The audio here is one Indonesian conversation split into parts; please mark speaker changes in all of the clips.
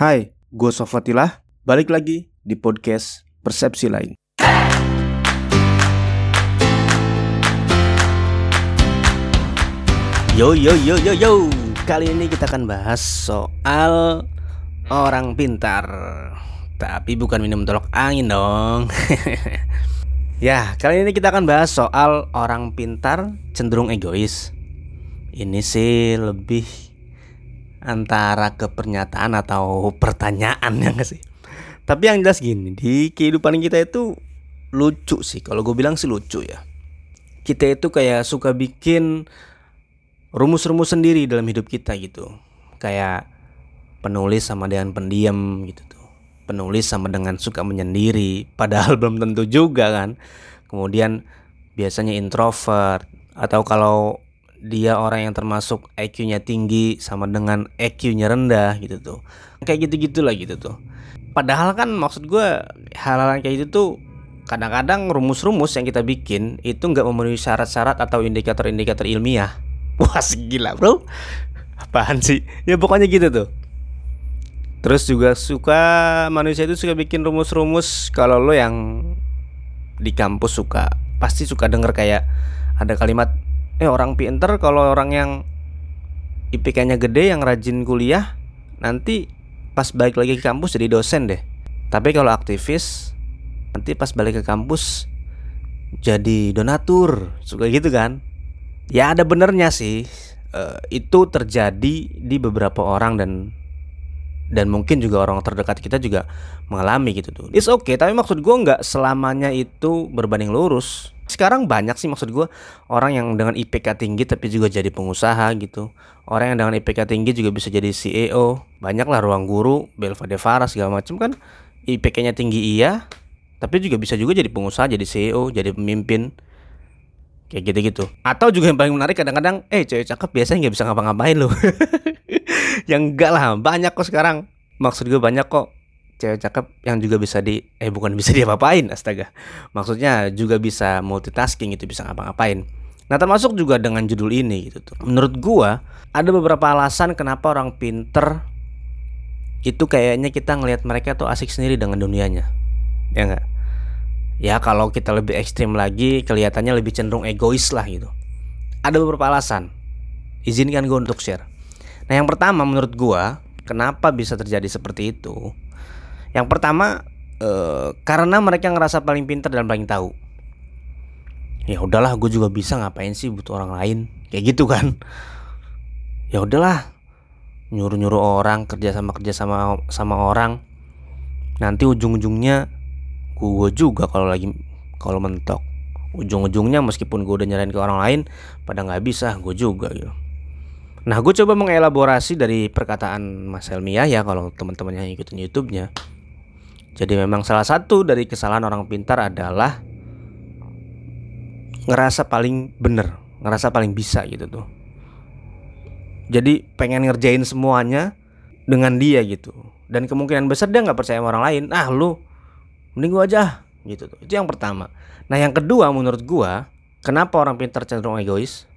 Speaker 1: Hai, gue Sofatilah, balik lagi di podcast Persepsi Lain.
Speaker 2: Yo yo yo yo yo. Kali ini kita akan bahas soal orang pintar. Tapi bukan minum tolok angin dong. ya, kali ini kita akan bahas soal orang pintar cenderung egois. Ini sih lebih antara ke pernyataan atau pertanyaan ya gak sih? Tapi yang jelas gini, di kehidupan kita itu lucu sih. Kalau gue bilang sih lucu ya. Kita itu kayak suka bikin rumus-rumus sendiri dalam hidup kita gitu. Kayak penulis sama dengan pendiam gitu tuh. Penulis sama dengan suka menyendiri, padahal belum tentu juga kan. Kemudian biasanya introvert atau kalau dia orang yang termasuk IQ-nya tinggi sama dengan EQ-nya rendah gitu tuh. Kayak gitu-gitu lah gitu tuh. Padahal kan maksud gue hal-hal kayak gitu tuh kadang-kadang rumus-rumus yang kita bikin itu nggak memenuhi syarat-syarat atau indikator-indikator ilmiah. Wah gila bro. Apaan sih? Ya pokoknya gitu tuh. Terus juga suka manusia itu suka bikin rumus-rumus kalau lo yang di kampus suka pasti suka denger kayak ada kalimat eh orang pinter kalau orang yang IPK-nya gede yang rajin kuliah nanti pas balik lagi ke kampus jadi dosen deh. Tapi kalau aktivis nanti pas balik ke kampus jadi donatur, suka gitu kan? Ya ada benernya sih. Uh, itu terjadi di beberapa orang dan dan mungkin juga orang terdekat kita juga mengalami gitu tuh. It's okay, tapi maksud gue nggak selamanya itu berbanding lurus. Sekarang banyak sih maksud gue orang yang dengan IPK tinggi tapi juga jadi pengusaha gitu. Orang yang dengan IPK tinggi juga bisa jadi CEO. Banyak lah ruang guru, Belva Devara segala macam kan. IPK-nya tinggi iya, tapi juga bisa juga jadi pengusaha, jadi CEO, jadi pemimpin kayak gitu-gitu. Atau juga yang paling menarik kadang-kadang, eh cewek cakep biasanya nggak bisa ngapa-ngapain loh. yang enggak lah, banyak kok sekarang. Maksud gue banyak kok cewek cakep yang juga bisa di eh bukan bisa diapa-apain astaga. Maksudnya juga bisa multitasking itu bisa ngapa-ngapain. Nah, termasuk juga dengan judul ini gitu tuh. Menurut gua ada beberapa alasan kenapa orang pinter itu kayaknya kita ngelihat mereka tuh asik sendiri dengan dunianya. Ya enggak? Ya kalau kita lebih ekstrim lagi kelihatannya lebih cenderung egois lah gitu. Ada beberapa alasan. Izinkan gue untuk share. Nah, yang pertama menurut gua kenapa bisa terjadi seperti itu? Yang pertama eh, karena mereka ngerasa paling pintar dan paling tahu. Ya udahlah, gue juga bisa ngapain sih butuh orang lain kayak gitu kan? Ya udahlah, nyuruh-nyuruh orang kerja sama kerja sama sama orang. Nanti ujung-ujungnya gue juga kalau lagi kalau mentok. Ujung-ujungnya meskipun gue udah nyerahin ke orang lain, pada nggak bisa, gue juga gitu. Nah, gue coba mengelaborasi dari perkataan Mas Helmiah ya kalau teman-teman yang ikutin YouTube-nya. Jadi memang salah satu dari kesalahan orang pintar adalah ngerasa paling bener, ngerasa paling bisa gitu tuh. Jadi pengen ngerjain semuanya dengan dia gitu. Dan kemungkinan besar dia nggak percaya sama orang lain. Ah lu, mending gua aja gitu tuh. Itu yang pertama. Nah yang kedua menurut gua, kenapa orang pintar cenderung egois?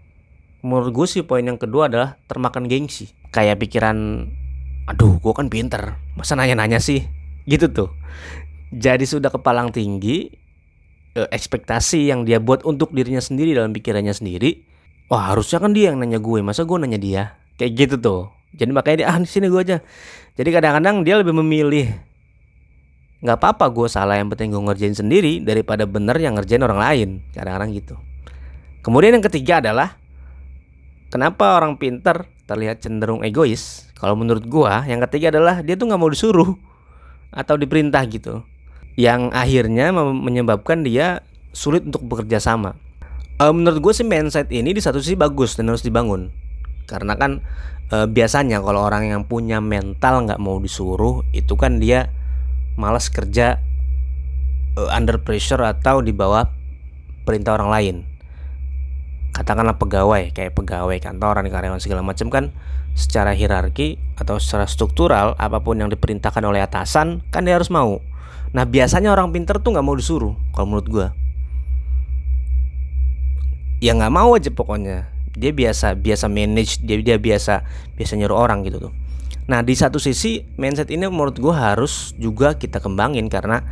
Speaker 2: Menurut gue sih poin yang kedua adalah termakan gengsi. Kayak pikiran, aduh gue kan pinter, masa nanya-nanya sih? Gitu tuh. Jadi sudah kepalang tinggi eh, ekspektasi yang dia buat untuk dirinya sendiri dalam pikirannya sendiri wah harusnya kan dia yang nanya gue masa gue nanya dia? Kayak gitu tuh. Jadi makanya dia ah di sini gue aja. Jadi kadang-kadang dia lebih memilih nggak apa-apa gue salah yang penting gue ngerjain sendiri daripada bener yang ngerjain orang lain. Kadang-kadang gitu. Kemudian yang ketiga adalah kenapa orang pinter terlihat cenderung egois? Kalau menurut gue yang ketiga adalah dia tuh nggak mau disuruh atau diperintah gitu yang akhirnya menyebabkan dia sulit untuk bekerja sama. E, menurut gue sih mindset ini di satu sisi bagus dan harus dibangun karena kan e, biasanya kalau orang yang punya mental nggak mau disuruh itu kan dia malas kerja e, under pressure atau di bawah perintah orang lain katakanlah pegawai kayak pegawai kantoran karyawan segala macam kan secara hierarki atau secara struktural apa pun yang diperintahkan oleh atasan kan dia harus mau. Nah biasanya orang pinter tuh nggak mau disuruh kalau menurut gue ya nggak mau aja pokoknya. Dia biasa biasa manage dia dia biasa biasa nyuruh orang gitu tuh. Nah di satu sisi mindset ini menurut gue harus juga kita kembangin karena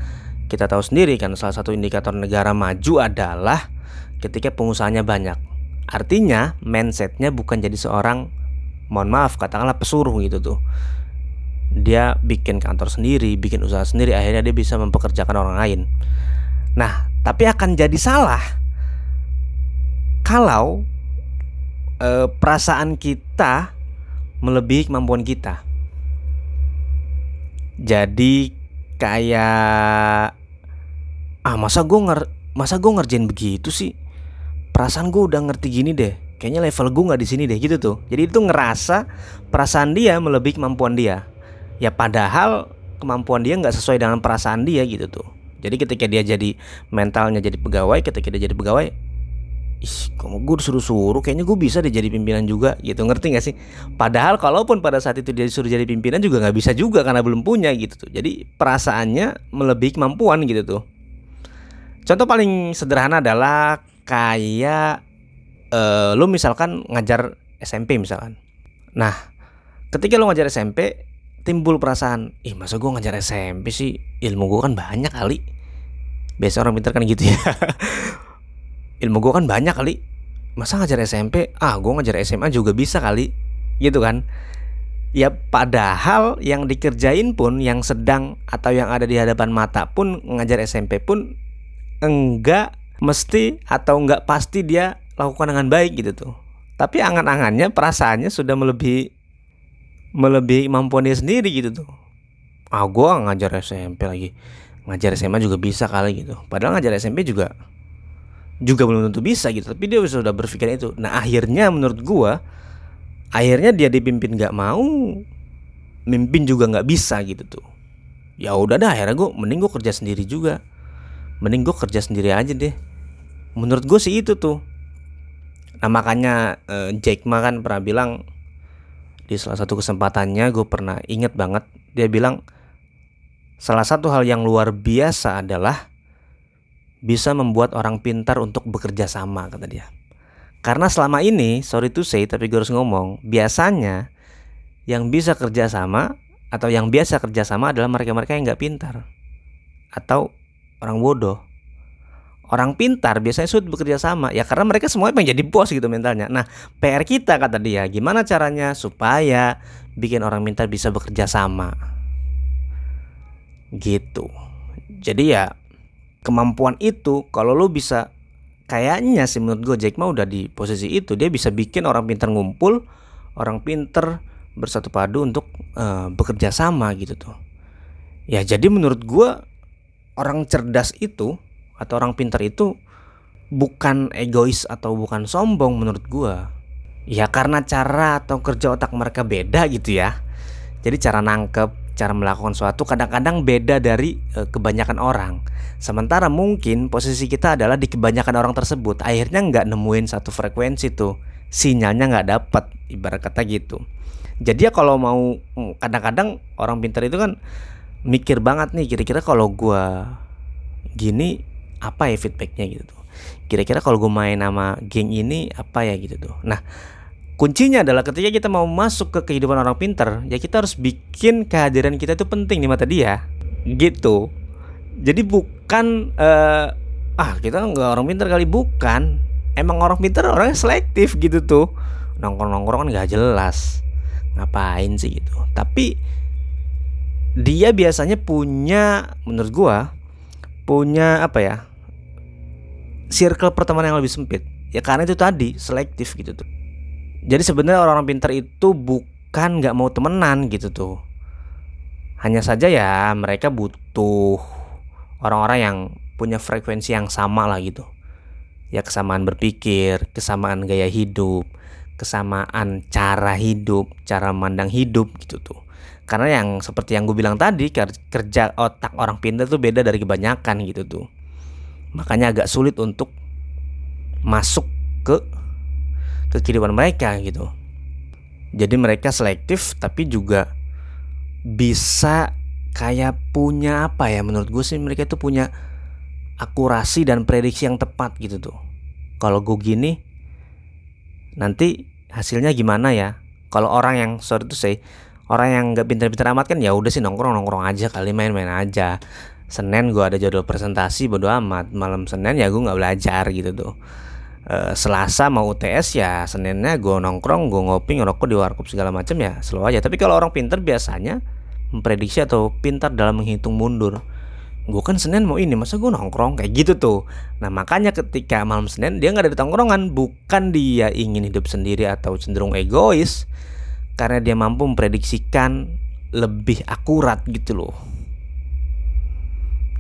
Speaker 2: kita tahu sendiri kan salah satu indikator negara maju adalah ketika pengusahanya banyak. Artinya mindsetnya bukan jadi seorang mohon maaf katakanlah pesuruh gitu tuh. Dia bikin kantor sendiri, bikin usaha sendiri, akhirnya dia bisa mempekerjakan orang lain. Nah, tapi akan jadi salah kalau e, perasaan kita melebihi kemampuan kita. Jadi kayak ah masa gue nger masa gue ngerjain begitu sih perasaan gue udah ngerti gini deh kayaknya level gue nggak di sini deh gitu tuh. Jadi itu ngerasa perasaan dia melebihi kemampuan dia. Ya padahal kemampuan dia nggak sesuai dengan perasaan dia gitu tuh. Jadi ketika dia jadi mentalnya jadi pegawai ketika dia jadi pegawai Ih, kamu gue suruh-suruh kayaknya gue bisa deh jadi pimpinan juga gitu. Ngerti gak sih? Padahal kalaupun pada saat itu dia disuruh jadi pimpinan juga nggak bisa juga karena belum punya gitu tuh. Jadi perasaannya melebihi kemampuan gitu tuh. Contoh paling sederhana adalah kayak uh, lu misalkan ngajar SMP misalkan. Nah ketika lu ngajar SMP timbul perasaan ih masa gue ngajar SMP sih? Ilmu gue kan banyak kali. Biasa orang pintar kan gitu ya. Ilmu gue kan banyak kali. Masa ngajar SMP ah gue ngajar SMA juga bisa kali. Gitu kan. Ya padahal yang dikerjain pun yang sedang atau yang ada di hadapan mata pun ngajar SMP pun enggak mesti atau enggak pasti dia lakukan dengan baik gitu tuh. Tapi angan-angannya perasaannya sudah melebihi melebihi kemampuan dia sendiri gitu tuh. Ah gue ngajar SMP lagi. Ngajar SMA juga bisa kali gitu. Padahal ngajar SMP juga juga belum tentu bisa gitu. Tapi dia sudah berpikir itu. Nah akhirnya menurut gua akhirnya dia dipimpin nggak mau mimpin juga nggak bisa gitu tuh. Ya udah dah akhirnya gua mending gua kerja sendiri juga. Mending gua kerja sendiri aja deh. Menurut gue sih itu tuh nah makanya eh, Jack Ma kan pernah bilang di salah satu kesempatannya gue pernah inget banget dia bilang salah satu hal yang luar biasa adalah bisa membuat orang pintar untuk bekerja sama kata dia. Karena selama ini, sorry to say tapi gue harus ngomong, biasanya yang bisa kerja sama atau yang biasa kerja sama adalah mereka-mereka yang nggak pintar atau orang bodoh. Orang pintar biasanya sulit bekerja sama ya karena mereka semuanya pengen jadi bos gitu mentalnya. Nah, PR kita kata dia, gimana caranya supaya bikin orang pintar bisa bekerja sama. Gitu. Jadi ya kemampuan itu kalau lo bisa kayaknya sih menurut gue Jack Ma udah di posisi itu dia bisa bikin orang pinter ngumpul orang pinter bersatu padu untuk uh, bekerja sama gitu tuh ya jadi menurut gue orang cerdas itu atau orang pinter itu bukan egois atau bukan sombong menurut gue ya karena cara atau kerja otak mereka beda gitu ya jadi cara nangkep cara melakukan suatu kadang-kadang beda dari e, kebanyakan orang. Sementara mungkin posisi kita adalah di kebanyakan orang tersebut, akhirnya nggak nemuin satu frekuensi tuh, sinyalnya nggak dapat, ibarat kata gitu. Jadi ya kalau mau mm, kadang-kadang orang pintar itu kan mikir banget nih, kira-kira kalau gua gini apa ya feedbacknya gitu tuh. Kira-kira kalau gue main nama geng ini apa ya gitu tuh. Nah kuncinya adalah ketika kita mau masuk ke kehidupan orang pinter ya kita harus bikin kehadiran kita itu penting di mata dia. Gitu. Jadi bukan uh, ah kita nggak orang pinter kali bukan. Emang orang pinter orangnya selektif gitu tuh. Nongkrong nongkrong kan nggak jelas. Ngapain sih gitu? Tapi dia biasanya punya menurut gua punya apa ya circle pertemanan yang lebih sempit ya karena itu tadi selektif gitu tuh jadi sebenarnya orang-orang pintar itu bukan nggak mau temenan gitu tuh. Hanya saja ya mereka butuh orang-orang yang punya frekuensi yang sama lah gitu. Ya kesamaan berpikir, kesamaan gaya hidup, kesamaan cara hidup, cara memandang hidup gitu tuh. Karena yang seperti yang gue bilang tadi kerja otak orang pintar tuh beda dari kebanyakan gitu tuh. Makanya agak sulit untuk masuk ke ke kehidupan mereka gitu. Jadi mereka selektif tapi juga bisa kayak punya apa ya menurut gue sih mereka itu punya akurasi dan prediksi yang tepat gitu tuh. Kalau gue gini nanti hasilnya gimana ya? Kalau orang yang sorry tuh say orang yang nggak pinter-pinter amat kan ya udah sih nongkrong nongkrong aja kali main-main aja Senin gue ada jadwal presentasi bodo amat. Malam Senin ya gue nggak belajar gitu tuh. E, Selasa mau UTS ya Seninnya gue nongkrong gue ngopi ngerokok di warkop segala macam ya slow aja. Tapi kalau orang pinter biasanya memprediksi atau pintar dalam menghitung mundur. Gue kan Senin mau ini masa gue nongkrong? Kayak gitu tuh. Nah makanya ketika malam Senin dia nggak ada di tongkrongan. Bukan dia ingin hidup sendiri atau cenderung egois karena dia mampu memprediksikan lebih akurat gitu loh.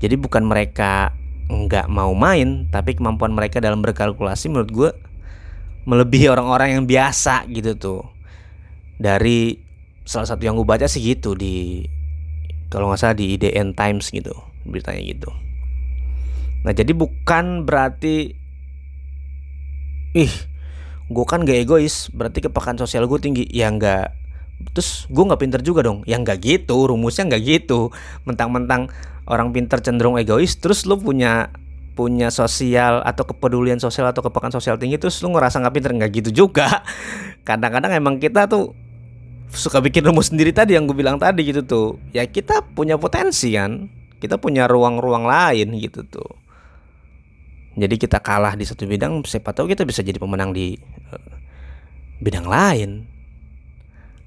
Speaker 2: Jadi bukan mereka nggak mau main, tapi kemampuan mereka dalam berkalkulasi menurut gue melebihi orang-orang yang biasa gitu tuh. Dari salah satu yang gue baca sih gitu di kalau nggak salah di IDN Times gitu beritanya gitu. Nah jadi bukan berarti ih gue kan gak egois berarti kepekaan sosial gue tinggi ya nggak terus gue nggak pinter juga dong ya nggak gitu rumusnya nggak gitu mentang-mentang orang pinter cenderung egois terus lu punya punya sosial atau kepedulian sosial atau kepekaan sosial tinggi terus lu ngerasa nggak pinter nggak gitu juga. Kadang-kadang emang kita tuh suka bikin rumus sendiri tadi yang gue bilang tadi gitu tuh. Ya kita punya potensi kan kita punya ruang-ruang lain gitu tuh. Jadi kita kalah di satu bidang siapa tahu kita bisa jadi pemenang di uh, bidang lain.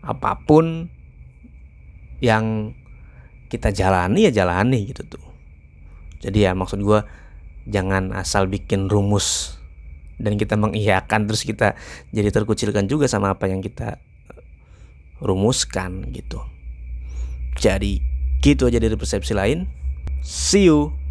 Speaker 2: Apa pun yang kita jalani ya jalani gitu tuh. Jadi ya maksud gue jangan asal bikin rumus dan kita mengiyakan terus kita jadi terkucilkan juga sama apa yang kita eh, rumuskan gitu. Jadi gitu aja dari persepsi lain. See you